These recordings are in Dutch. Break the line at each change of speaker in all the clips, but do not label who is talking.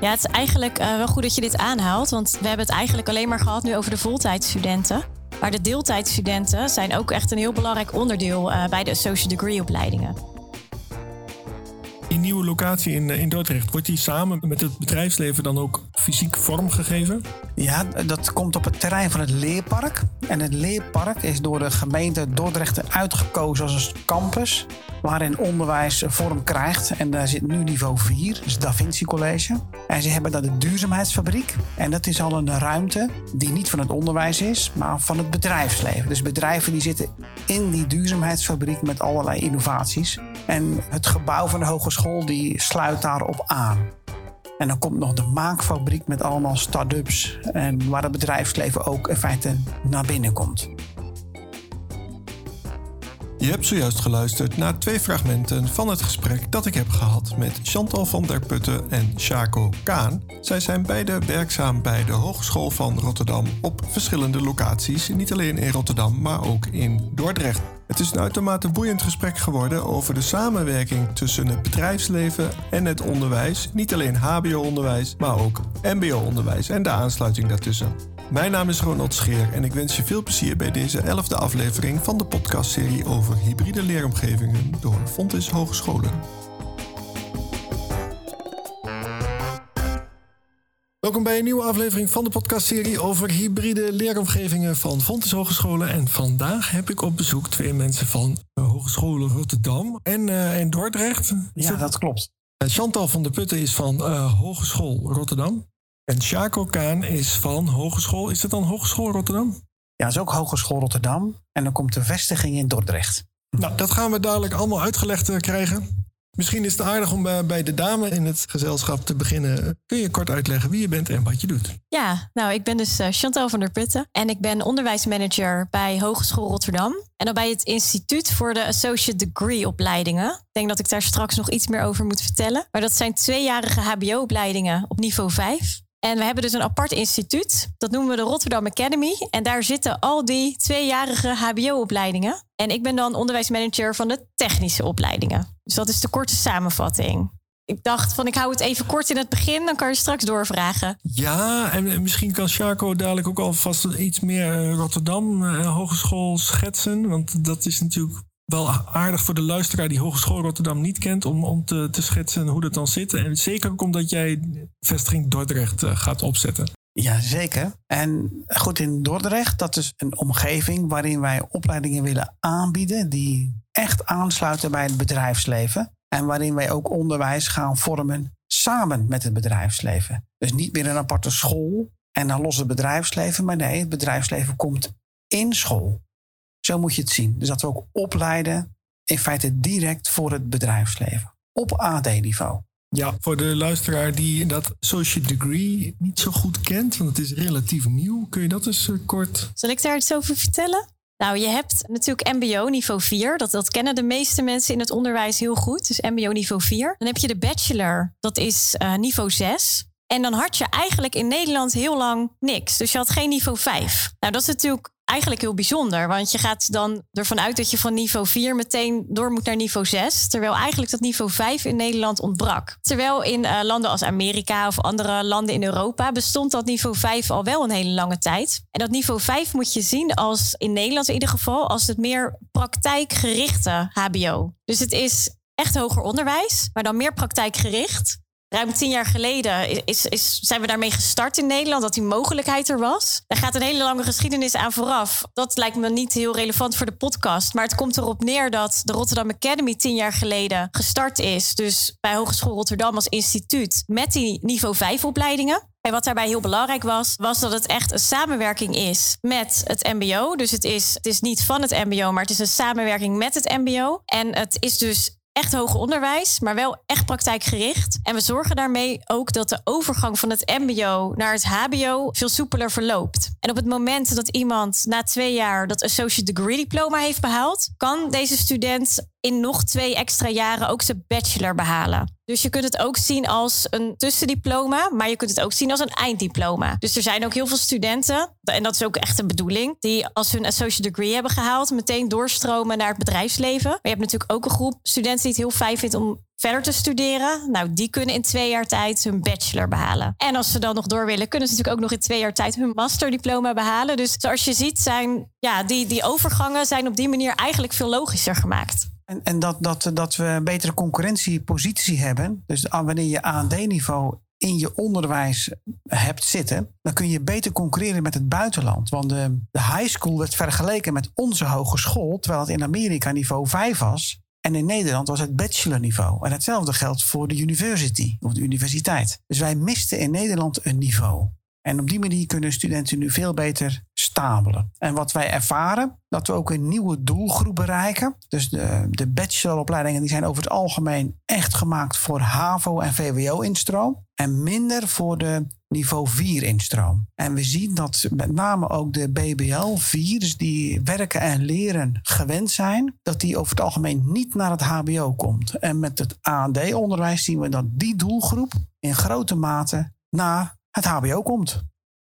Ja, het is eigenlijk uh, wel goed dat je dit aanhaalt, want we hebben het eigenlijk alleen maar gehad nu over de voltijdstudenten. Maar de deeltijdstudenten zijn ook echt een heel belangrijk onderdeel uh, bij de associate degree opleidingen
nieuwe locatie in, in Dordrecht, wordt die samen met het bedrijfsleven dan ook fysiek vormgegeven?
Ja, dat komt op het terrein van het Leerpark. En het Leerpark is door de gemeente Dordrecht uitgekozen als een campus waarin onderwijs vorm krijgt. En daar zit nu niveau 4, dus Da Vinci College. En ze hebben daar de duurzaamheidsfabriek. En dat is al een ruimte die niet van het onderwijs is, maar van het bedrijfsleven. Dus bedrijven die zitten in die duurzaamheidsfabriek met allerlei innovaties. En het gebouw van de hogeschool die sluit daarop aan. En dan komt nog de maakfabriek met allemaal start-ups. En waar het bedrijfsleven ook in feite naar binnen komt.
Je hebt zojuist geluisterd naar twee fragmenten van het gesprek dat ik heb gehad met Chantal van der Putten en Chaco Kaan. Zij zijn beide werkzaam bij de Hogeschool van Rotterdam op verschillende locaties, niet alleen in Rotterdam, maar ook in Dordrecht. Het is een uitermate boeiend gesprek geworden over de samenwerking tussen het bedrijfsleven en het onderwijs. Niet alleen HBO-onderwijs, maar ook MBO-onderwijs en de aansluiting daartussen. Mijn naam is Ronald Scheer en ik wens je veel plezier bij deze elfde aflevering van de podcastserie over hybride leeromgevingen door Fontis Hogescholen.
Welkom bij een nieuwe aflevering van de podcastserie over hybride leeromgevingen van Fontes Hogescholen. En vandaag heb ik op bezoek twee mensen van Hogescholen Rotterdam en, uh, Dordrecht.
Ja, dat klopt.
Eh, Chantal van der Putten is van uh, Hogeschool Rotterdam. En Chaco Kaan is van Hogeschool. Is het dan Hogeschool Rotterdam?
Ja, dat is ook Hogeschool Rotterdam. En dan komt de vestiging in Dordrecht.
Nou, dat gaan we dadelijk allemaal uitgelegd krijgen. Misschien is het aardig om bij de dame in het gezelschap te beginnen. Kun je kort uitleggen wie je bent en wat je doet?
Ja, nou, ik ben dus eh, Chantal van der Putten en ik ben onderwijsmanager bij Hogeschool Rotterdam. En dan bij het Instituut voor de Associate Degree opleidingen. Ik denk dat ik daar straks nog iets meer over moet vertellen. Maar dat zijn tweejarige HBO-opleidingen op niveau 5. En we hebben dus een apart instituut. Dat noemen we de Rotterdam Academy. En daar zitten al die tweejarige HBO-opleidingen. En ik ben dan onderwijsmanager van de technische opleidingen. Dus dat is de korte samenvatting. Ik dacht van ik hou het even kort in het begin, dan kan je straks doorvragen.
Ja, en misschien kan Charco dadelijk ook alvast iets meer eh, Rotterdam uh, Hogeschool schetsen. Want dat is natuurlijk wel aardig voor de luisteraar die Hogeschool Rotterdam niet kent om, om te, te schetsen hoe dat dan zit. En zeker ook omdat jij vestiging Dordrecht uh, gaat opzetten.
Ja, zeker. En goed, in Dordrecht, dat is een omgeving waarin wij opleidingen willen aanbieden die echt aansluiten bij het bedrijfsleven. En waarin wij ook onderwijs gaan vormen samen met het bedrijfsleven. Dus niet meer een aparte school en dan los het bedrijfsleven. Maar nee, het bedrijfsleven komt in school. Zo moet je het zien. Dus dat we ook opleiden in feite direct voor het bedrijfsleven. Op AD-niveau.
Ja, voor de luisteraar die dat associate degree niet zo goed kent, want het is relatief nieuw. Kun je dat eens uh, kort...
Zal ik daar iets over vertellen? Nou, je hebt natuurlijk MBO niveau 4. Dat, dat kennen de meeste mensen in het onderwijs heel goed. Dus MBO niveau 4. Dan heb je de bachelor, dat is uh, niveau 6. En dan had je eigenlijk in Nederland heel lang niks. Dus je had geen niveau 5. Nou, dat is natuurlijk eigenlijk heel bijzonder. Want je gaat dan ervan uit dat je van niveau 4 meteen door moet naar niveau 6. Terwijl eigenlijk dat niveau 5 in Nederland ontbrak. Terwijl in uh, landen als Amerika of andere landen in Europa bestond dat niveau 5 al wel een hele lange tijd. En dat niveau 5 moet je zien als in Nederland in ieder geval als het meer praktijkgerichte HBO. Dus het is echt hoger onderwijs, maar dan meer praktijkgericht ruim tien jaar geleden is, is, zijn we daarmee gestart in Nederland, dat die mogelijkheid er was. Daar gaat een hele lange geschiedenis aan vooraf. Dat lijkt me niet heel relevant voor de podcast. Maar het komt erop neer dat de Rotterdam Academy tien jaar geleden gestart is. Dus bij Hogeschool Rotterdam als instituut met die niveau 5 opleidingen. En wat daarbij heel belangrijk was, was dat het echt een samenwerking is met het MBO. Dus het is, het is niet van het MBO, maar het is een samenwerking met het MBO. En het is dus echt hoger onderwijs, maar wel echt praktijkgericht. En we zorgen daarmee ook dat de overgang van het MBO naar het HBO veel soepeler verloopt. En op het moment dat iemand na twee jaar dat Associate Degree Diploma heeft behaald, kan deze student in nog twee extra jaren ook zijn bachelor behalen. Dus je kunt het ook zien als een tussendiploma, maar je kunt het ook zien als een einddiploma. Dus er zijn ook heel veel studenten, en dat is ook echt een bedoeling, die als hun associate degree hebben gehaald, meteen doorstromen naar het bedrijfsleven. Maar je hebt natuurlijk ook een groep studenten die het heel fijn vindt om verder te studeren. Nou, die kunnen in twee jaar tijd hun bachelor behalen. En als ze dan nog door willen, kunnen ze natuurlijk ook nog in twee jaar tijd hun masterdiploma behalen. Dus zoals je ziet, zijn ja, die, die overgangen zijn op die manier eigenlijk veel logischer gemaakt.
En, en dat, dat, dat we een betere concurrentiepositie hebben. Dus wanneer je AD-niveau in je onderwijs hebt zitten, dan kun je beter concurreren met het buitenland. Want de, de high school werd vergeleken met onze hogeschool, terwijl het in Amerika niveau 5 was. En in Nederland was het bachelorniveau. En hetzelfde geldt voor de university of de universiteit. Dus wij misten in Nederland een niveau. En op die manier kunnen studenten nu veel beter stabelen. En wat wij ervaren, dat we ook een nieuwe doelgroep bereiken. Dus de, de bacheloropleidingen die zijn over het algemeen echt gemaakt voor HAVO en VWO-instroom. En minder voor de niveau 4-instroom. En we zien dat met name ook de BBL-4's die werken en leren gewend zijn, dat die over het algemeen niet naar het HBO komt. En met het AD-onderwijs zien we dat die doelgroep in grote mate naar het HBO komt.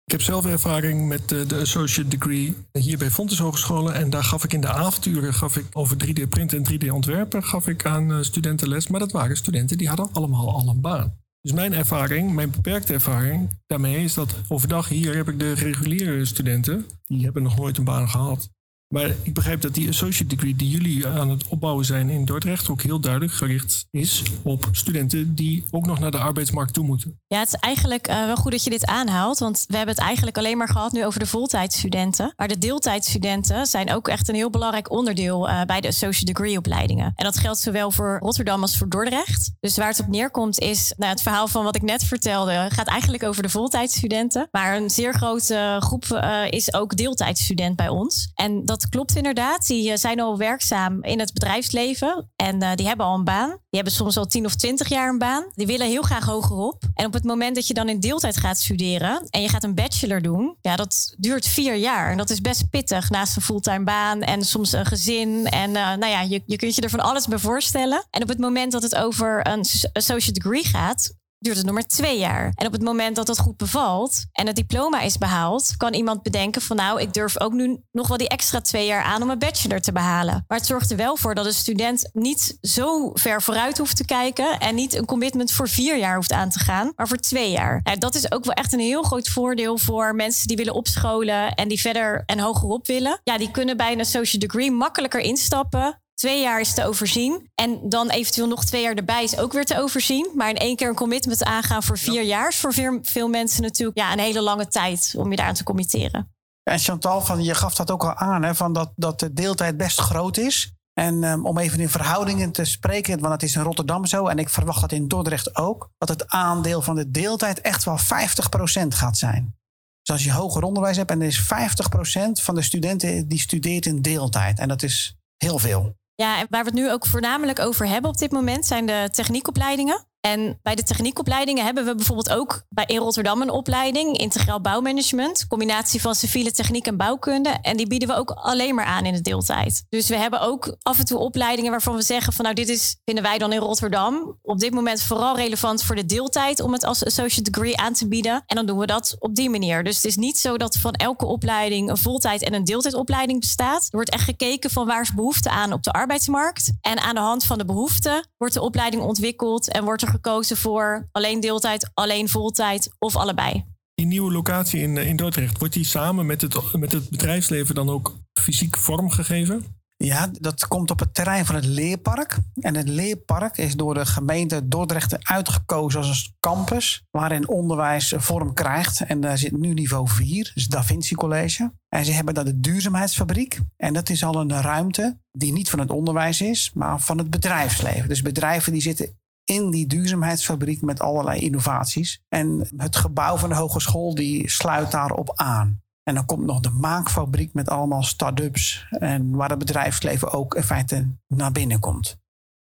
Ik heb zelf ervaring met de, de associate degree hier bij Fontes Hogescholen. En daar gaf ik in de avonturen gaf ik over 3D-printen en 3D-ontwerpen gaf ik aan eh, studenten les. Maar dat waren studenten die hadden allemaal al een baan. Dus mijn ervaring, mijn beperkte ervaring daarmee is dat overdag hier heb ik de reguliere studenten. Die hebben nog nooit een baan gehad. Maar ik begrijp dat die associate degree die jullie aan het opbouwen zijn in Dordrecht ook heel duidelijk gericht is op studenten die ook nog naar de arbeidsmarkt toe moeten.
Ja, het is eigenlijk uh, wel goed dat je dit aanhaalt, want we hebben het eigenlijk alleen maar gehad nu over de voltijdstudenten. Maar de deeltijdstudenten zijn ook echt een heel belangrijk onderdeel uh, bij de associate degree opleidingen. En dat geldt zowel voor Rotterdam als voor Dordrecht. Dus waar het op neerkomt is, nou, het verhaal van wat ik net vertelde, gaat eigenlijk over de voltijdstudenten. Maar een zeer grote groep is ook deeltijdstudent bij ons. En dat klopt inderdaad. Die eh, zijn al werkzaam in het bedrijfsleven en uh, die hebben al een baan. Die hebben soms al 10 of 20 jaar een baan. Die willen heel graag hogerop. En op het moment dat je dan in deeltijd gaat studeren en je gaat een bachelor doen, ja, dat duurt vier jaar. En dat is best pittig naast een fulltime baan en soms een gezin. En uh, nou ja, je, je kunt je er van alles bij voorstellen. En op het moment dat het over een associate degree gaat, duurt het nog maar twee jaar. En op het moment dat het goed bevalt en het diploma is behaald, kan iemand bedenken van nou, ik durf ook nu nog wel die extra twee jaar aan om een bachelor te behalen. Maar het zorgt er wel voor dat een student niet zo ver vooruit hoeft te kijken en niet een commitment voor vier jaar hoeft aan te gaan, maar voor twee jaar. Nou, dat is ook wel echt een heel groot voordeel voor mensen die willen opscholen en die verder en hogerop willen. Ja, die kunnen bij een associate degree makkelijker instappen Twee jaar is te overzien. En dan eventueel nog twee jaar erbij is ook weer te overzien. Maar in één keer een commitment aangaan voor vier jaar is voor veel, mensen natuurlijk ja, een hele lange tijd om je daaraan te committeren.
En Chantal, van, je gaf dat ook al aan, hè, van dat, dat de deeltijd best groot is. En um, om even in verhoudingen te spreken, want het is in Rotterdam zo en ik verwacht dat in Dordrecht ook, dat het aandeel van de deeltijd echt wel 50% gaat zijn. Dus als je hoger onderwijs hebt en er is 50% van de studenten die studeert in deeltijd. En dat is heel veel.
Ja, en waar we het nu ook voornamelijk over hebben op dit moment zijn de techniekopleidingen. En bij de techniekopleidingen hebben we bijvoorbeeld ook bij in Rotterdam een opleiding, integraal bouwmanagement, combinatie van civiele techniek en bouwkunde. En die bieden we ook alleen maar aan in de deeltijd. Dus we hebben ook af en toe opleidingen waarvan we zeggen van nou dit is, vinden wij dan in Rotterdam op dit moment vooral relevant voor de deeltijd om het als associate degree aan te bieden. En dan doen we dat op die manier. Dus het is niet zo dat van elke opleiding een voltijd en een deeltijdopleiding bestaat. Er wordt echt gekeken van waar is behoefte aan op de arbeidsmarkt. En aan de hand van de behoefte wordt de opleiding ontwikkeld en wordt er gekozen voor alleen deeltijd, alleen voltijd of allebei.
Die nieuwe locatie in, in Dordrecht, wordt die samen met het, met het bedrijfsleven dan ook fysiek vormgegeven?
Ja, dat komt op het terrein van het Leerpark. En het Leerpark is door de gemeente Dordrecht uitgekozen als campus waarin onderwijs vorm krijgt. En daar zit nu niveau 4, dus Da Vinci College. En ze hebben daar de duurzaamheidsfabriek. En dat is al een ruimte die niet van het onderwijs is, maar van het bedrijfsleven. Dus bedrijven die zitten in die duurzaamheidsfabriek met allerlei innovaties. En het gebouw van de hogeschool die sluit daarop aan. En dan komt nog de maakfabriek met allemaal start-ups. En waar het bedrijfsleven ook in feite naar binnen komt.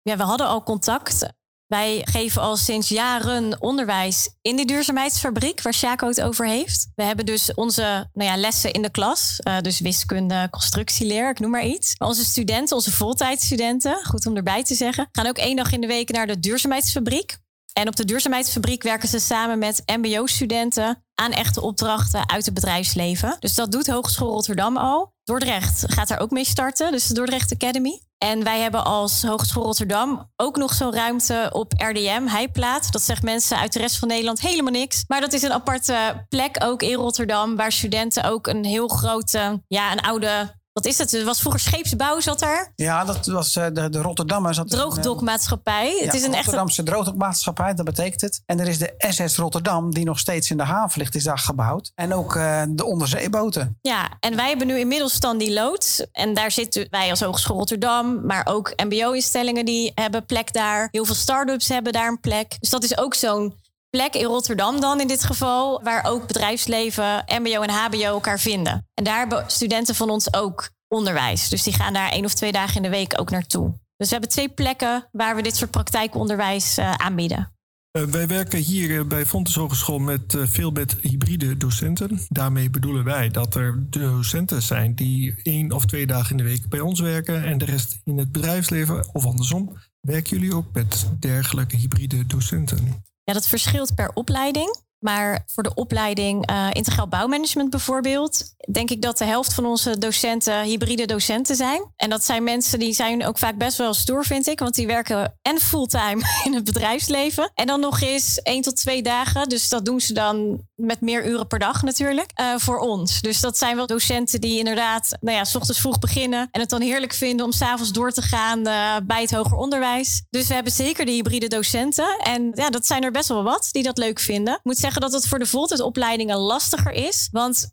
Ja, we hadden al contact wij geven al sinds jaren onderwijs in de duurzaamheidsfabriek, waar Shaco het over heeft. We hebben dus onze nou ja, lessen in de klas, uh, dus wiskunde, constructieleer, ik noem maar iets. Maar onze studenten, onze voltijdstudenten, goed om erbij te zeggen, gaan ook één dag in de week naar de duurzaamheidsfabriek. En op de duurzaamheidsfabriek werken ze samen met MBO-studenten aan echte opdrachten uit het bedrijfsleven. Dus dat doet Hogeschool Rotterdam al. Dordrecht gaat daar ook mee starten, dus de Dordrecht Academy. En wij hebben als Hogeschool Rotterdam ook nog zo'n ruimte op RDM, Heijplaat. Dat zegt mensen uit de rest van Nederland helemaal niks. Maar dat is een aparte plek ook in Rotterdam, waar studenten ook een heel grote, ja, een oude wat is het? Het was vroeger scheepsbouw, zat er.
Ja, dat was uh, de, de Rotterdammer. Zat
Droogdokmaatschappij.
Ja,
het is
een Rotterdamse echte... droogdokmaatschappij, dat betekent het. En er is de SS Rotterdam, die nog steeds in de haven ligt, is daar gebouwd. En ook uh, de onderzeeboten.
Ja, en wij hebben nu inmiddels dan die loods. En daar zitten wij als Hogeschool Rotterdam, maar ook MBO-instellingen die hebben plek daar. Heel veel start-ups hebben daar een plek. Dus dat is ook zo'n plek in Rotterdam dan in dit geval, waar ook bedrijfsleven, MBO en HBO elkaar vinden. En daar hebben studenten van ons ook onderwijs. Dus die gaan daar één of twee dagen in de week ook naartoe. Dus we hebben twee plekken waar we dit soort praktijkonderwijs uh, aanbieden.
Uh, wij werken hier bij Fontes Hogeschool met veel met hybride docenten. Daarmee bedoelen wij dat er docenten zijn die één of twee dagen in de week bij ons werken en de rest in het bedrijfsleven of andersom. Werken jullie ook met dergelijke hybride docenten?
Ja, dat verschilt per opleiding. Maar voor de opleiding uh, integraal bouwmanagement bijvoorbeeld, denk ik dat de helft van onze docenten hybride docenten zijn. En dat zijn mensen die zijn ook vaak best wel stoer, vind ik. Want die werken en fulltime in het bedrijfsleven. En dan nog eens één tot twee dagen. Dus dat doen ze dan met meer uren per dag natuurlijk. Uh, voor ons. Dus dat zijn wel docenten die inderdaad, nou ja, s ochtends vroeg beginnen. En het dan heerlijk vinden om s'avonds door te gaan uh, bij het hoger onderwijs. Dus we hebben zeker de hybride docenten. En ja, dat zijn er best wel wat die dat leuk vinden. Moet dat het voor de voltijdopleidingen lastiger is. Want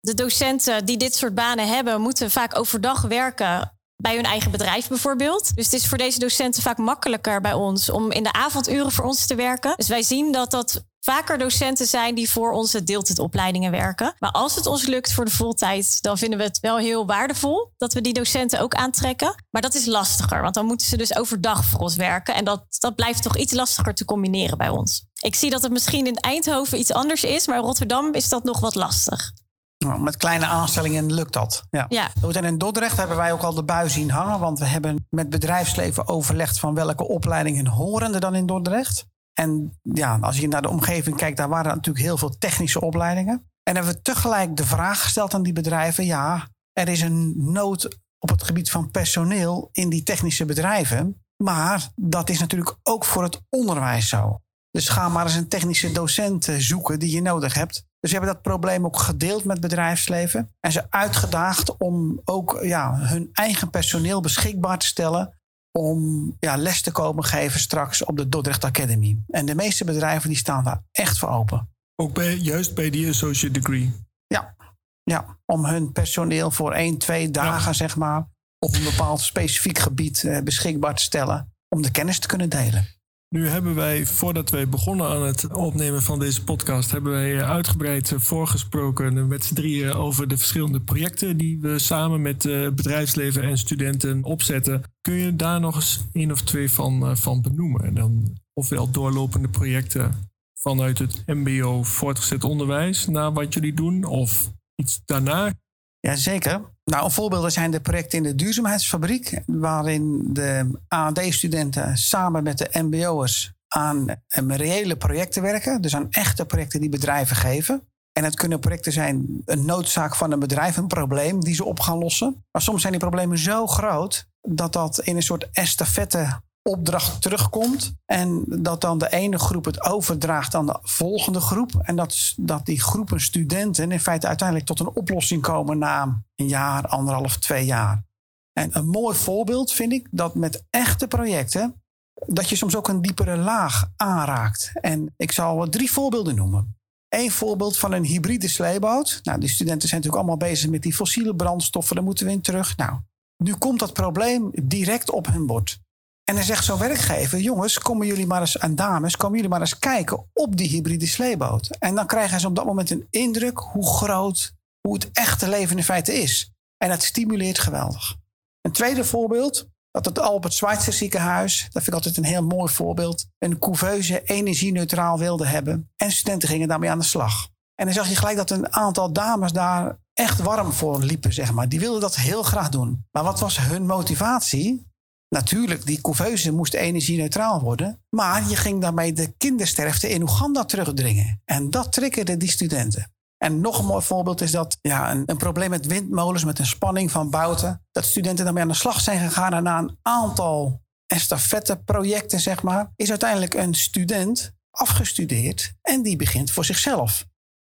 de docenten die dit soort banen hebben, moeten vaak overdag werken bij hun eigen bedrijf bijvoorbeeld. Dus het is voor deze docenten vaak makkelijker bij ons om in de avonduren voor ons te werken. Dus wij zien dat dat vaker docenten zijn die voor onze deeltijdopleidingen werken. Maar als het ons lukt voor de voltijd, dan vinden we het wel heel waardevol dat we die docenten ook aantrekken. Maar dat is lastiger, want dan moeten ze dus overdag voor ons werken. En dat, dat blijft toch iets lastiger te combineren bij ons. Ik zie dat het misschien in Eindhoven iets anders is, maar in Rotterdam is dat nog wat lastig.
Nou, met kleine aanstellingen lukt dat. Ja.
ja.
En in Dordrecht hebben wij ook al de bui zien hangen. Want we hebben met bedrijfsleven overlegd van welke opleidingen horen er dan in Dordrecht. En ja, als je naar de omgeving kijkt, daar waren natuurlijk heel veel technische opleidingen. En hebben we tegelijk de vraag gesteld aan die bedrijven: ja, er is een nood op het gebied van personeel in die technische bedrijven. Maar dat is natuurlijk ook voor het onderwijs zo. Dus ga maar eens een technische docent zoeken die je nodig hebt. Dus we hebben dat probleem ook gedeeld met bedrijfsleven. En ze uitgedaagd om ook ja, hun eigen personeel beschikbaar te stellen om ja, les te komen geven straks op de Dordrecht Academy. En de meeste bedrijven die staan daar echt voor open.
Ook bij, juist bij die associate degree?
Ja, ja om hun personeel voor één, twee dagen zeg maar, op een bepaald specifiek gebied eh, beschikbaar te stellen. Om de kennis te kunnen delen.
Nu hebben wij, voordat wij begonnen aan het opnemen van deze podcast, hebben wij uitgebreid voorgesproken met z'n drieën over de verschillende projecten die we samen met bedrijfsleven en studenten opzetten. Kun je daar nog eens één of twee van, van benoemen? Dan, ofwel doorlopende projecten vanuit het MBO voortgezet onderwijs naar wat jullie doen, of iets daarna?
Jazeker. Nou, voorbeelden zijn de projecten in de duurzaamheidsfabriek, waarin de AD-studenten samen met de MBO'ers aan reële projecten werken. Dus aan echte projecten die bedrijven geven. En het kunnen projecten zijn een noodzaak van een bedrijf, een probleem die ze op gaan lossen. Maar soms zijn die problemen zo groot dat dat in een soort estafette opdracht terugkomt. En dat dan de ene groep het overdraagt aan de volgende groep. En dat, dat die groepen studenten in feite uiteindelijk tot een oplossing komen na een jaar, anderhalf, twee jaar. En een mooi voorbeeld vind ik dat met echte projecten. dat je soms ook een diepere laag aanraakt. En ik zal drie voorbeelden noemen. Eén voorbeeld van een hybride sleeboot. Nou, die studenten zijn natuurlijk allemaal bezig met die fossiele brandstoffen. Daar moeten we in terug. Nou, nu komt dat probleem direct op hun bord. En dan zegt zo'n werkgever: jongens, komen jullie maar eens aan dames, komen jullie maar eens kijken op die hybride sleeboot. En dan krijgen ze op dat moment een indruk hoe groot, hoe het echte leven in feite is. En dat stimuleert geweldig. Een tweede voorbeeld, dat het Albert Schweitzer ziekenhuis, dat vind ik altijd een heel mooi voorbeeld, een couveuse energie-neutraal wilde hebben. En studenten gingen daarmee aan de slag. En dan zag je gelijk dat een aantal dames daar echt warm voor liepen, zeg maar. Die wilden dat heel graag doen. Maar wat was hun motivatie? Natuurlijk, die couveuse moest energie-neutraal worden. Maar je ging daarmee de kindersterfte in Oeganda terugdringen. En dat triggerde die studenten. En nog een mooi voorbeeld is dat ja, een, een probleem met windmolens, met een spanning van bouten. Dat studenten daarmee aan de slag zijn gegaan en na een aantal estafette-projecten, zeg maar, is uiteindelijk een student afgestudeerd en die begint voor zichzelf.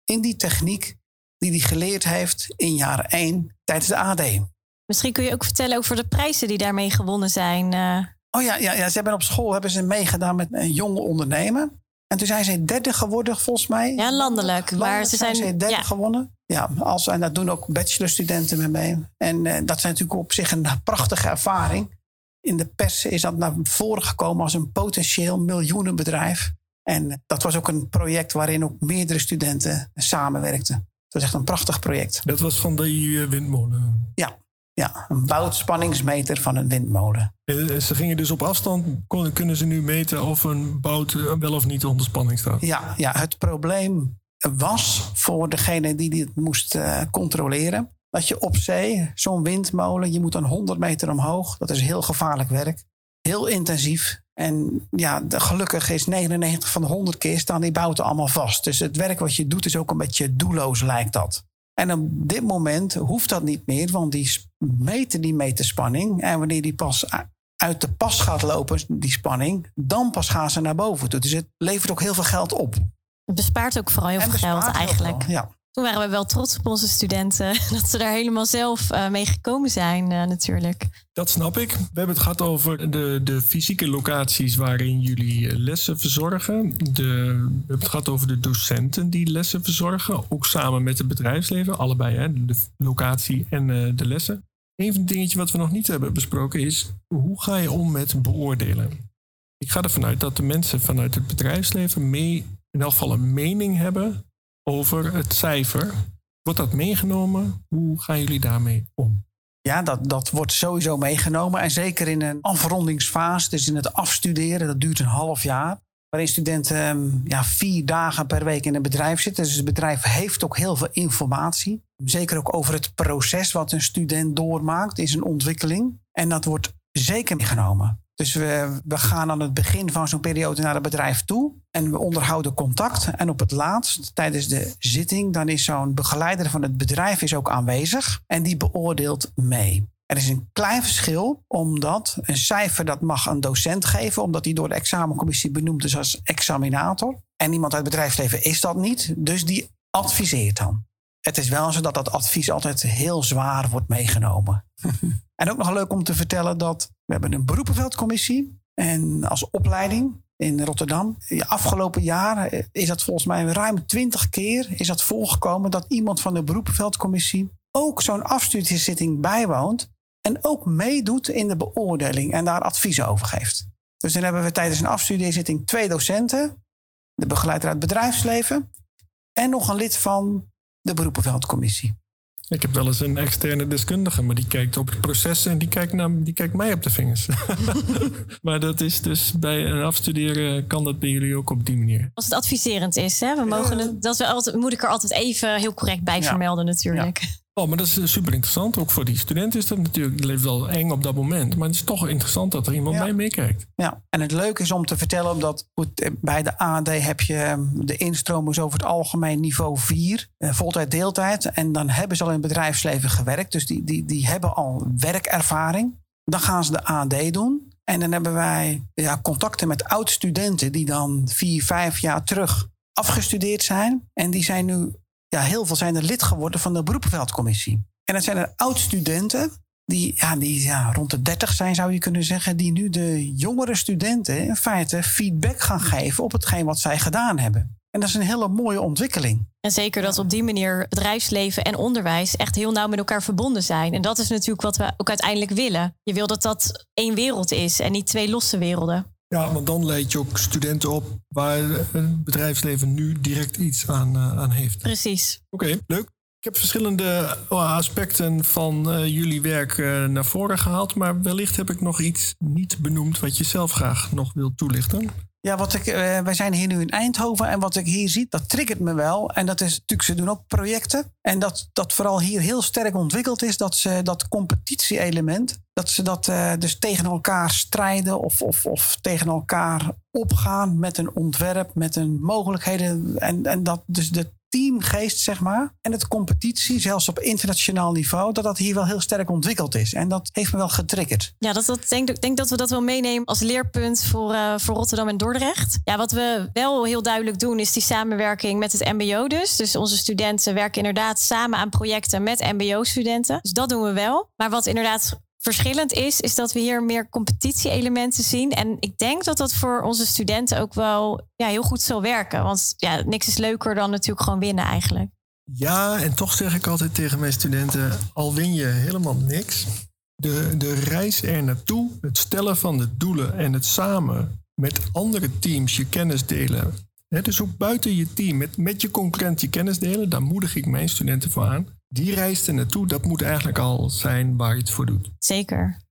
In die techniek die hij geleerd heeft in jaar 1 tijdens de AD.
Misschien kun je ook vertellen over de prijzen die daarmee gewonnen zijn. Uh...
Oh ja, ja, ja, ze hebben op school hebben ze meegedaan met een jonge ondernemer. En toen zijn ze derde geworden, volgens mij.
Ja, landelijk. maar ze zijn,
zijn derde gewonnen. Ja, als, en dat doen ook bachelorstudenten mee mee. En uh, dat zijn natuurlijk op zich een prachtige ervaring. In de pers is dat naar voren gekomen als een potentieel miljoenenbedrijf. En dat was ook een project waarin ook meerdere studenten samenwerkten. Het was echt een prachtig project.
Dat was van die eh, windmolen?
Ja, ja, een boutspanningsmeter van een windmolen.
Eh, ze gingen dus op afstand, kunnen ze nu meten of een bout eh, wel of niet onder spanning staat?
Ja, ja het probleem was voor degene die dit moest controleren, dat je op zee, zo'n windmolen, je moet dan 100 meter omhoog, dat is heel gevaarlijk werk, heel intensief. En ja, de, gelukkig is 99 van de 100 keer staan die bouten allemaal vast. Dus het werk wat je doet is ook een beetje doelloos, lijkt dat. En op dit moment hoeft dat niet meer, want die meten die meterspanning. En wanneer die pas uit de pas gaat lopen, die spanning, dan pas gaan ze naar boven toe. Dus het levert ook heel veel geld op.
Het bespaart ook vooral heel veel geld eigenlijk.
ja.
Toen waren we wel trots op onze studenten dat ze daar helemaal zelf uh, mee gekomen zijn, uh, natuurlijk.
Dat snap ik. We hebben het gehad over de, de fysieke locaties waarin jullie eh, lessen verzorgen. De, we hebben het gehad over de docenten die lessen verzorgen, ook samen met het bedrijfsleven, allebei, hè, de locatie en uh, de lessen. Een van de dingetjes wat we nog niet hebben besproken is, hoe ga je om met beoordelen? Ik ga ervan uit dat de mensen vanuit het bedrijfsleven mee, in elk geval een mening hebben over het cijfer. Wordt dat meegenomen? Hoe gaan jullie daarmee om?
Ja, dat, dat wordt sowieso meegenomen. En zeker in een afrondingsfase, dus in het afstuderen, dat duurt een half jaar. Waarin studenten ehm, ja, vier dagen per week in een bedrijf zitten. Dus het bedrijf heeft ook heel veel informatie. Zeker ook over het proces wat een student doormaakt in zijn ontwikkeling. En dat wordt zeker meegenomen. Dus we, we gaan aan het begin van zo'n periode naar het bedrijf toe. En we onderhouden contact. En op het laatst, tijdens de zitting, dan is zo'n begeleider van het bedrijf is ook aanwezig. En die beoordeelt mee. Er is een klein verschil, omdat een cijfer dat mag een docent geven, omdat die door de examencommissie benoemd is als examinator. En iemand uit het bedrijfsleven is dat niet, dus die adviseert dan. Het is wel zo dat dat advies altijd heel zwaar wordt meegenomen. en ook nog leuk om te vertellen dat we hebben een beroepenveldcommissie. En als opleiding in Rotterdam. Afgelopen jaar is dat volgens mij ruim twintig keer is dat voorgekomen dat iemand van de beroepenveldcommissie ook zo'n afstudiezitting bijwoont. En ook meedoet in de beoordeling en daar advies over geeft. Dus dan hebben we tijdens een afstudeerzitting twee docenten, de begeleider uit het bedrijfsleven en nog een lid van de beroepenveldcommissie.
Ik heb wel eens een externe deskundige, maar die kijkt op het proces en die kijkt, naar, die kijkt mij op de vingers. maar dat is dus bij een afstuderen kan dat bij jullie ook op die manier.
Als het adviserend is, hè? We mogen het, dat we altijd, moet ik er altijd even heel correct bij vermelden natuurlijk.
Oh, maar dat is super interessant. Ook voor die student is dat natuurlijk het wel eng op dat moment. Maar het is toch interessant dat er iemand bij meekijkt.
Ja, en het leuke is om te vertellen, omdat goed, bij de AD heb je ehm, de instroom over het algemeen niveau 4, eh, voltijd, deeltijd. En dan hebben ze al in het bedrijfsleven gewerkt. Dus die, die, die hebben al werkervaring. Dan gaan ze de AD doen. En dan hebben wij ja, contacten met oud-studenten die dan vier, vijf jaar terug afgestudeerd zijn. En die zijn nu ja, heel veel zijn er lid geworden van de beroepenveldcommissie. En dat zijn er oud-studenten die, ja, die ja, rond de 30 zijn, zou je kunnen zeggen, die nu de jongere studenten in feite feedback gaan geven op hetgeen wat zij gedaan hebben. En dat is een hele mooie ontwikkeling.
En zeker dat op die manier bedrijfsleven en onderwijs echt heel nauw met elkaar verbonden zijn. En dat is natuurlijk wat we ook uiteindelijk willen. Je wil dat dat één wereld is en niet twee losse werelden.
Ja, want dan leid je ook studenten op waar het bedrijfsleven nu direct iets aan, uh, aan heeft.
Precies.
Oké, leuk. Ik heb verschillende eh, aspecten van uh, jullie werk uh, naar voren gehaald, maar wellicht heb ik nog iets niet benoemd wat je zelf graag nog wilt toelichten.
Ja, wat ik, wij zijn hier nu in Eindhoven en wat ik hier zie, dat triggert me wel. En dat is natuurlijk, ze doen ook projecten. En dat, dat vooral hier heel sterk ontwikkeld is, dat ze dat competitie-element, dat ze dat dus tegen elkaar strijden of, of, of tegen elkaar opgaan met een ontwerp, met een mogelijkheden. En, en dat dus de teamgeest, zeg maar. En het competitie, zelfs op internationaal niveau, dat dat hier wel heel sterk ontwikkeld is. En dat heeft me wel getriggerd.
Ja, dat, dat denk, denk dat we dat wel meenemen als leerpunt voor, uh, voor Rotterdam en Dordrecht. Ja, wat we wel heel duidelijk doen, is die samenwerking met het MBO dus. Dus onze studenten werken inderdaad samen aan projecten met MBO-studenten. Dus dat doen we wel. Maar wat inderdaad verschillend is, is dat we hier meer competitie-elementen zien. En ik denk dat dat voor onze studenten ook wel ja, heel goed zal werken. Want ja, niks is leuker dan natuurlijk gewoon winnen eigenlijk.
Ja, en toch zeg ik altijd tegen mijn studenten: al win je helemaal niks. De, de reis er naartoe, het stellen van de doelen en het samen met andere teams je kennis delen. dus ook buiten je team, met, met je concurrent je kennis delen, daar moedig ik mijn studenten voor aan die reis er naartoe, dat moet eigenlijk al zijn waar je het voor doet.
Zeker.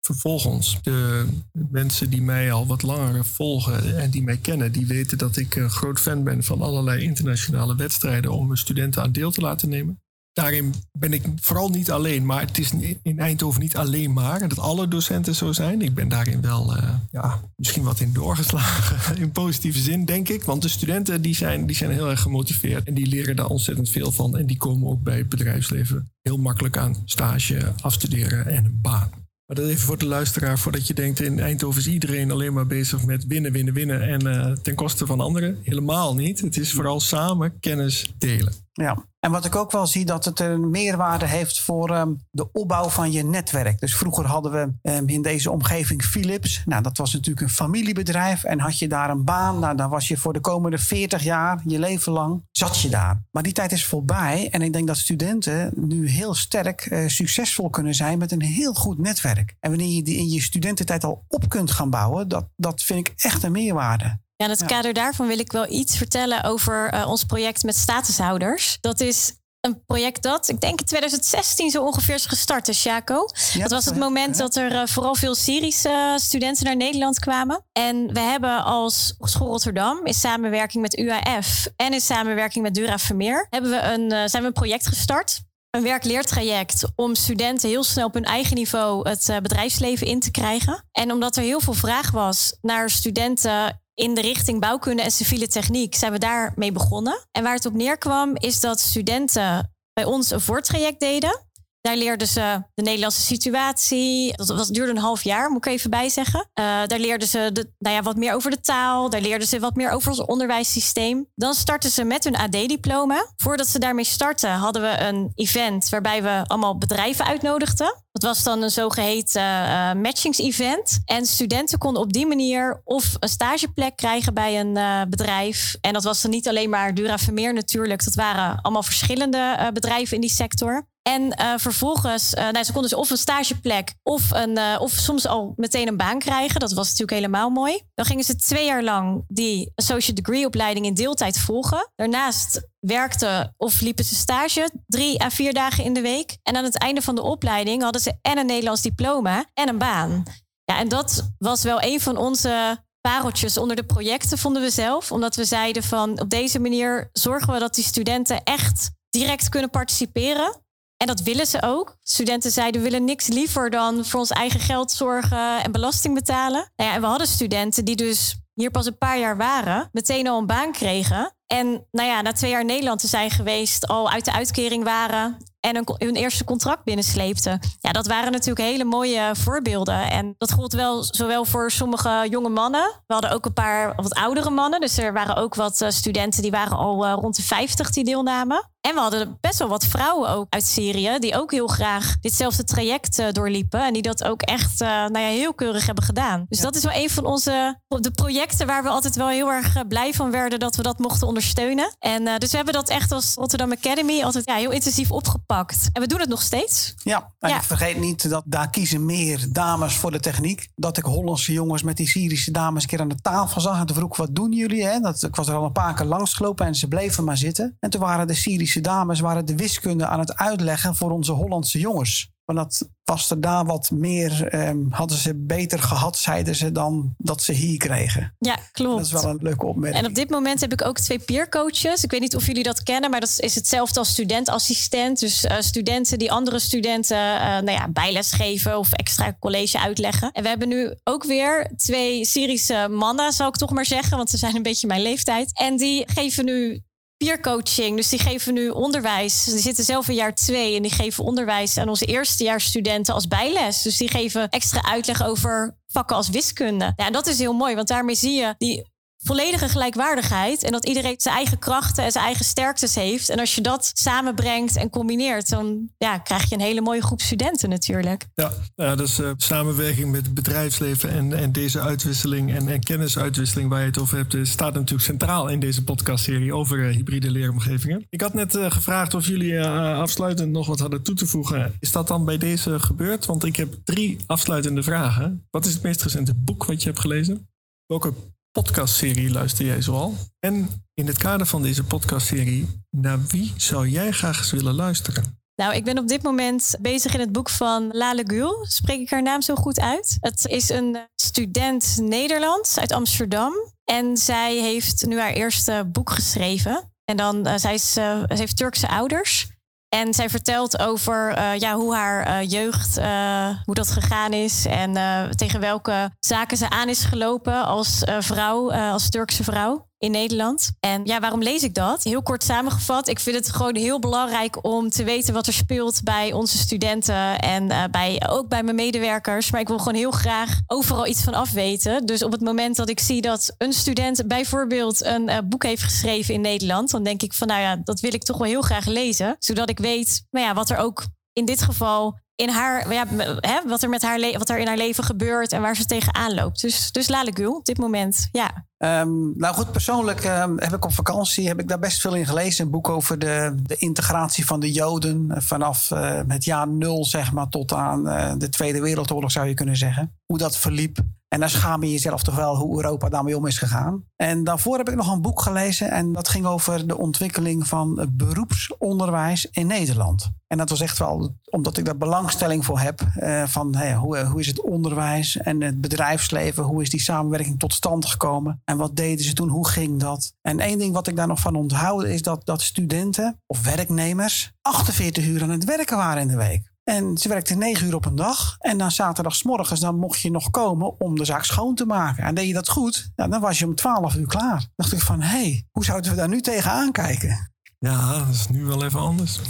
Vervolgens, de mensen die mij al wat langer volgen en die mij kennen, die weten dat ik een groot fan ben van allerlei internationale wedstrijden om mijn studenten aan deel te laten nemen daarin ben ik vooral niet alleen, maar het is in Eindhoven niet alleen maar dat alle docenten zo zijn. Ik ben daarin wel uh, ja, misschien wat in doorgeslagen, in positieve zin, denk ik. Want de studenten die zijn, die zijn heel erg gemotiveerd en die leren daar ontzettend veel van. En die komen ook bij het bedrijfsleven heel makkelijk aan stage, afstuderen en een baan. Maar dat even voor de luisteraar, voordat je denkt in Eindhoven is iedereen alleen maar bezig met winnen, winnen, winnen en uh, ten koste van anderen. Helemaal niet. Het is vooral samen kennis delen.
Ja, en wat ik ook wel zie, dat het een meerwaarde heeft voor um, de opbouw van je netwerk. Dus vroeger hadden we um, in deze omgeving Philips. Nou, dat was natuurlijk een familiebedrijf. En had je daar een baan, nou, dan was je voor de komende 40 jaar, je leven lang, zat je daar. Maar die tijd is voorbij. En ik denk dat studenten nu heel sterk uh, succesvol kunnen zijn met een heel goed netwerk. En wanneer je die in je studententijd al op kunt gaan bouwen, dat, dat vind ik echt een meerwaarde.
Ja, in het kader daarvan wil ik wel iets vertellen over uh, ons project met statushouders. Dat is een project dat, ik denk in 2016 zo ongeveer is gestart, Jaco. Ja, dat was het moment dat er uh, vooral veel Syrische studenten naar Nederland kwamen. En we hebben als School Rotterdam in samenwerking met UAF en in samenwerking met Dura Vermeer hebben we een, uh, zijn we een project gestart een werkleertraject om studenten heel snel op hun eigen niveau het bedrijfsleven in te krijgen. En omdat er heel veel vraag was naar studenten in de richting bouwkunde en civiele techniek zijn we daarmee begonnen. En waar het op neerkwam is dat studenten bij ons een voortraject deden. Daar leerden ze de Nederlandse situatie. Dat was, duurde een half jaar, moet ik even bijzeggen. Uh, daar leerden ze nou ja, wat meer over de taal. Daar leerden ze wat meer over ons onderwijssysteem. Dan startten ze met hun AD-diploma. Voordat ze daarmee startten, hadden we een event waarbij we allemaal bedrijven uitnodigden. Dat was dan een zogeheten uh, matchings-event. En studenten konden op die manier of een stageplek krijgen bij een uh, bedrijf. En dat was dan niet alleen maar Dura Vermeer natuurlijk. Dat waren allemaal verschillende uh, bedrijven in die sector. En vervolgens, nou, ze konden dus of een stageplek of, een, of soms al meteen een baan krijgen. Dat was natuurlijk helemaal mooi. Dan gingen ze twee jaar lang die associate degree opleiding in deeltijd volgen. Daarnaast werkten of liepen ze stage drie à vier dagen in de week. En aan het einde van de opleiding hadden ze en een Nederlands diploma en een baan. Ja, en dat was wel een van onze pareltjes onder de projecten, vonden we zelf. Omdat we zeiden van op deze manier zorgen we dat die studenten echt direct kunnen participeren. En dat willen ze ook. Studenten zeiden, we willen niks liever dan voor ons eigen geld zorgen en belasting betalen. Nou ja, en we hadden studenten die dus hier pas een paar jaar waren, meteen al een baan kregen. En nou ja, na twee jaar Nederland te zijn geweest, al uit de uitkering waren en hun, hun eerste contract binnensleepten. Ja, dat waren natuurlijk hele mooie voorbeelden. En dat gold wel zowel voor sommige jonge mannen. We hadden ook een paar wat oudere mannen. Dus er waren ook wat uh, studenten die waren al uh, rond de 50 die deelnamen. En we hadden best wel wat vrouwen ook uit Syrië, die ook heel graag ditzelfde traject uh, doorliepen. En die dat ook echt nou ja, heel keurig hebben gedaan. Dus ja. dat is wel een van onze de projecten waar we altijd wel heel erg blij van werden dat we dat mochten ondersteunen. En dus we hebben dat echt als Rotterdam Academy altijd ja, heel intensief opgepakt. En we doen het nog steeds.
Ja, en ja. ik vergeet niet dat daar kiezen meer dames voor de techniek. Dat ik Hollandse jongens met die Syrische dames een keer aan de tafel zag. En toen vroeg wat doen jullie? Hè? Dat, ik was er al een paar keer langs gelopen en ze bleven maar zitten. En toen waren de Syrische dames waren de wiskunde aan het uitleggen voor onze Hollandse jongens. Want dat was er daar wat meer, um, hadden ze beter gehad, zeiden ze, dan dat ze hier kregen.
Ja, klopt.
Dat is wel een leuke opmerking.
En op dit moment heb ik ook twee peercoaches. Ik weet niet of jullie dat kennen, maar dat is hetzelfde als studentassistent. Dus uh, studenten die andere studenten uh, nou ja, bijles geven of extra college uitleggen. En we hebben nu ook weer twee Syrische mannen, zou ik toch maar zeggen, want ze zijn een beetje mijn leeftijd. En die geven nu peercoaching. Dus die geven nu onderwijs. Die zitten zelf in jaar twee en die geven onderwijs aan onze eerstejaarsstudenten als bijles. Dus die geven extra uitleg over vakken als wiskunde. Ja, en dat is heel mooi, want daarmee zie je die volledige gelijkwaardigheid. En dat iedereen zijn eigen krachten en zijn eigen sterktes heeft. En als je dat samenbrengt en combineert, dan ja, krijg je een hele mooie groep studenten natuurlijk.
Ja, ja dus uh, samenwerking met het bedrijfsleven en, en deze uitwisseling en, en kennisuitwisseling waar je het over hebt, staat natuurlijk centraal in deze podcastserie over uh, hybride leeromgevingen. Ik had net gevraagd of jullie afsluitend nog wat hadden toe te voegen. Is dat dan bij deze gebeurd? Want ik heb drie afsluitende vragen. Wat is het meest recente boek wat je hebt gelezen? Welke podcastserie luister jij zoal? En in het kader van deze podcastserie, naar wie zou jij graag eens willen luisteren?
Nou, ik ben op dit moment bezig in het boek van Lale Gul. Spreek ik haar naam zo goed uit? Het is een student Nederlands uit Amsterdam. En zij heeft nu haar eerste boek geschreven. En dan, uh, zij, is, uh, ze heeft Turkse ouders. En zij vertelt over uh, ja, hoe haar uh, jeugd, uh, hoe dat gegaan is. En tegen welke zaken ze aan is gelopen als vrouw, als Turkse vrouw in Nederland. En ja, waarom lees ik dat? Heel kort samengevat, ik vind het gewoon heel belangrijk om te weten wat er speelt bij onze studenten en uh, bij, ook bij mijn medewerkers. Maar ik wil gewoon heel graag overal iets van afweten. Dus op het moment dat ik zie dat een student bijvoorbeeld een uh, boek heeft geschreven in Nederland, dan denk ik van nou ja, dat wil ik toch wel heel graag lezen. Zodat ik weet nou ja, wat er ook in dit geval in haar, ja, hè, wat er met haar wat er in haar leven gebeurt en waar ze tegenaan loopt. Dus, dus Lale Gul op dit moment, ja.
Um, nou goed, persoonlijk um, heb ik op vakantie heb ik daar best veel in gelezen. Een boek over de, de integratie van de Joden vanaf uh, het jaar nul, zeg maar, tot aan uh, de Tweede Wereldoorlog, zou je kunnen zeggen. Hoe dat verliep. En dan schaam je jezelf toch wel hoe Europa daarmee om is gegaan. En daarvoor heb ik nog een boek gelezen en dat ging over de ontwikkeling van beroepsonderwijs in Nederland. En dat was echt wel omdat ik daar belangstelling voor heb. Uh, van hoe, hoe is het onderwijs en het bedrijfsleven? Hoe is die samenwerking tot stand gekomen? En wat deden ze toen? Hoe ging dat? En één ding wat ik daar nog van onthoud is dat, dat studenten of werknemers 48 uur aan het werken waren in de week. En ze werkte negen uur op een dag. En dan zaterdagsmorgens dan mocht je nog komen om de zaak schoon te maken. En deed je dat goed, dan was je om twaalf uur klaar. Dan dacht ik van, hé, hey, hoe zouden we daar nu tegenaan kijken?
Ja, dat is nu wel even anders.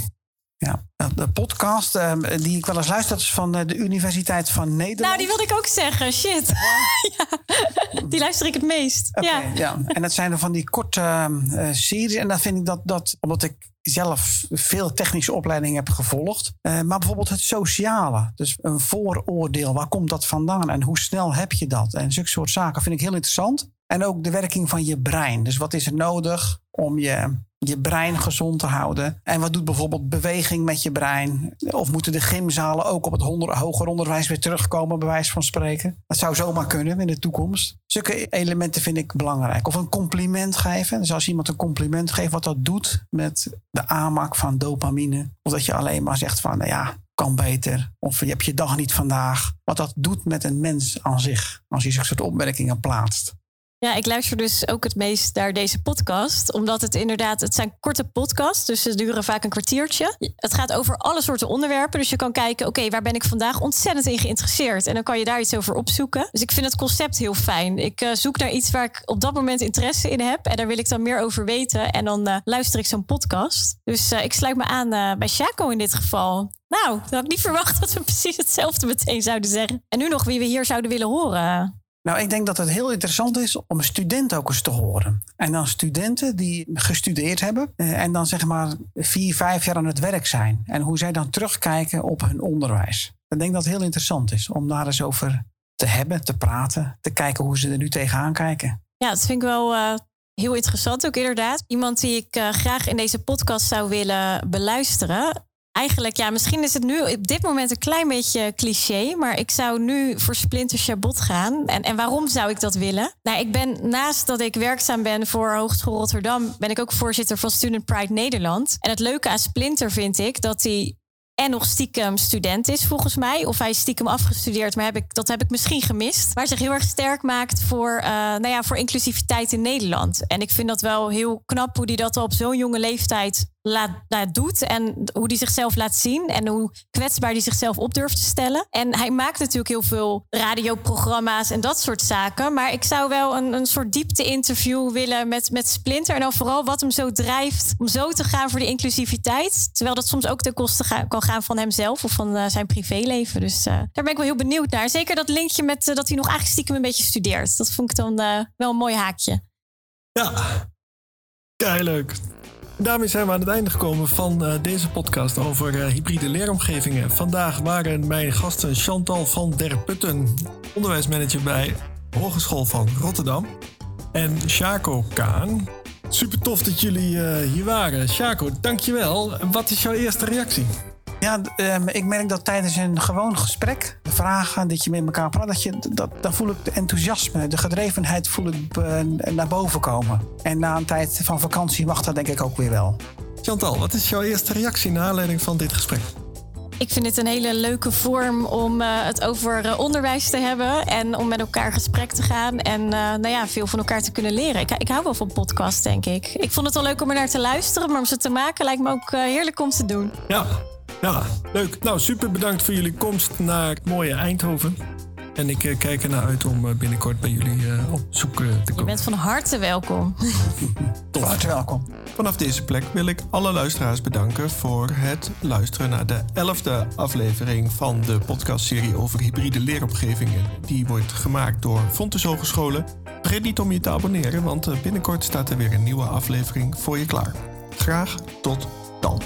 Ja, de podcast uh, die ik wel eens luister, is van uh, de Universiteit van Nederland.
Nou, die wilde ik ook zeggen. Shit. ja, die luister ik het meest.
Okay,
ja.
ja. En dat zijn er van die korte uh, series. En dan vind ik dat, dat, omdat ik zelf veel technische opleidingen heb gevolgd. maar bijvoorbeeld het sociale. Dus een vooroordeel. Waar komt dat vandaan? En hoe snel heb je dat? En zulke soort zaken vind ik heel interessant. En ook de werking van je brein. Dus wat is er nodig om je je brein gezond te houden. En wat doet bijvoorbeeld beweging met je brein? Of moeten de gymzalen ook op het hoger onderwijs weer terugkomen, bij wijze van spreken? Dat zou zomaar kunnen in de toekomst. Zulke elementen vind ik belangrijk. Of een compliment geven. Dus als iemand een compliment geeft, wat dat doet met de aanmaak van dopamine. Of dat je alleen maar zegt van, nou ja, kan beter. Of je hebt je dag niet vandaag. Wat dat doet met een mens aan zich. Als je zich soort opmerkingen plaatst.
Ja, ik luister dus ook het meest naar deze podcast. Omdat het inderdaad, het zijn korte podcasts. Dus ze duren vaak een kwartiertje. Het gaat over alle soorten onderwerpen. Dus je kan kijken, oké, waar ben ik vandaag ontzettend in geïnteresseerd? En dan kan je daar iets over opzoeken. Dus ik vind het concept heel fijn. Ik uh, zoek naar iets waar ik op dat moment interesse in heb. En daar wil ik dan meer over weten. En dan uh, luister ik zo'n podcast. Dus uh, ik sluit me aan bij Chaco in dit geval. Nou, dat had ik niet verwacht dat we precies hetzelfde meteen zouden zeggen. En nu nog wie we hier zouden willen horen.
Nou, ik denk dat het heel interessant is om een student ook eens te horen. En dan studenten die gestudeerd hebben eh, en dan zeg maar vier, vijf jaar aan het werk zijn. En hoe zij dan terugkijken op hun onderwijs. Ik denk dat het heel interessant is om daar eens over te hebben, te praten, te kijken hoe ze er nu tegenaan kijken.
Ja, dat vind ik wel uh, heel interessant ook inderdaad. Iemand die ik uh, graag in deze podcast zou willen beluisteren Eigenlijk, ja, misschien is het nu op dit moment een klein beetje cliché, maar ik zou nu voor Splinter Chabot gaan. En, en waarom zou ik dat willen? Nou, ik ben naast dat ik werkzaam ben voor Hogeschool Rotterdam, ben ik ook voorzitter van Student Pride Nederland. En het leuke aan Splinter vind ik dat hij en nog stiekem student is, volgens mij. Of hij is stiekem afgestudeerd, maar heb ik, dat heb ik misschien gemist. Maar zich heel erg sterk maakt voor, uh, nou ja, voor inclusiviteit in Nederland. En ik vind dat wel heel knap hoe hij dat al op zo'n jonge leeftijd laat, nou, doet en hoe hij zichzelf laat zien en hoe kwetsbaar hij zichzelf op durft te stellen. En hij maakt natuurlijk heel veel radioprogramma's en dat soort zaken. Maar ik zou wel een, een soort diepte-interview willen met, met Splinter. En dan vooral wat hem zo drijft om zo te gaan voor die inclusiviteit. Terwijl dat soms ook ten koste kan gaan van hemzelf of van uh, zijn privéleven. Dus uh, daar ben ik wel heel benieuwd naar. Zeker dat linkje met uh, dat hij nog eigenlijk stiekem een beetje studeert. Dat vond ik dan wel een mooi haakje.
Ja, kei leuk. Daarmee zijn we aan het einde gekomen van uh, deze podcast over uh, hybride leeromgevingen. Vandaag waren mijn gasten Chantal van der Putten, onderwijsmanager bij Hogeschool van Rotterdam. En Shaco Kaan. Super tof dat jullie uh, hier waren. Shaco, dankjewel. Wat is jouw eerste reactie?
Ja, um, ik merk dat tijdens een gewoon gesprek, de vragen dat je met elkaar praat, dat je, dat, dan voel ik de enthousiasme, de gedrevenheid voel ik uh, naar boven komen. En na een tijd van vakantie mag dat denk ik ook weer wel.
Chantal, wat is jouw eerste reactie naar aanleiding van dit gesprek?
Ik vind het een hele leuke vorm om uh, het over uh, onderwijs te hebben en om met elkaar gesprek te gaan en uh, nou ja, veel van elkaar te kunnen leren. Ik, ik hou wel van podcasts, denk ik. Ik vond het wel leuk om er naar te luisteren, maar om ze te maken lijkt me ook heerlijk om te doen.
Ja, ja, leuk. Nou, super bedankt voor jullie komst naar het mooie Eindhoven. En ik uh, kijk ernaar uit om uh, binnenkort bij jullie uh, op zoek te komen.
Je bent van harte welkom.
Van harte welkom.
Vanaf deze plek wil ik alle luisteraars bedanken voor het luisteren naar de elfde aflevering van de podcastserie over hybride leeromgevingen. Die wordt gemaakt door Fontes Hogescholen. Vergeet niet om je te abonneren, want binnenkort staat er weer een nieuwe aflevering voor je klaar. Graag tot dan.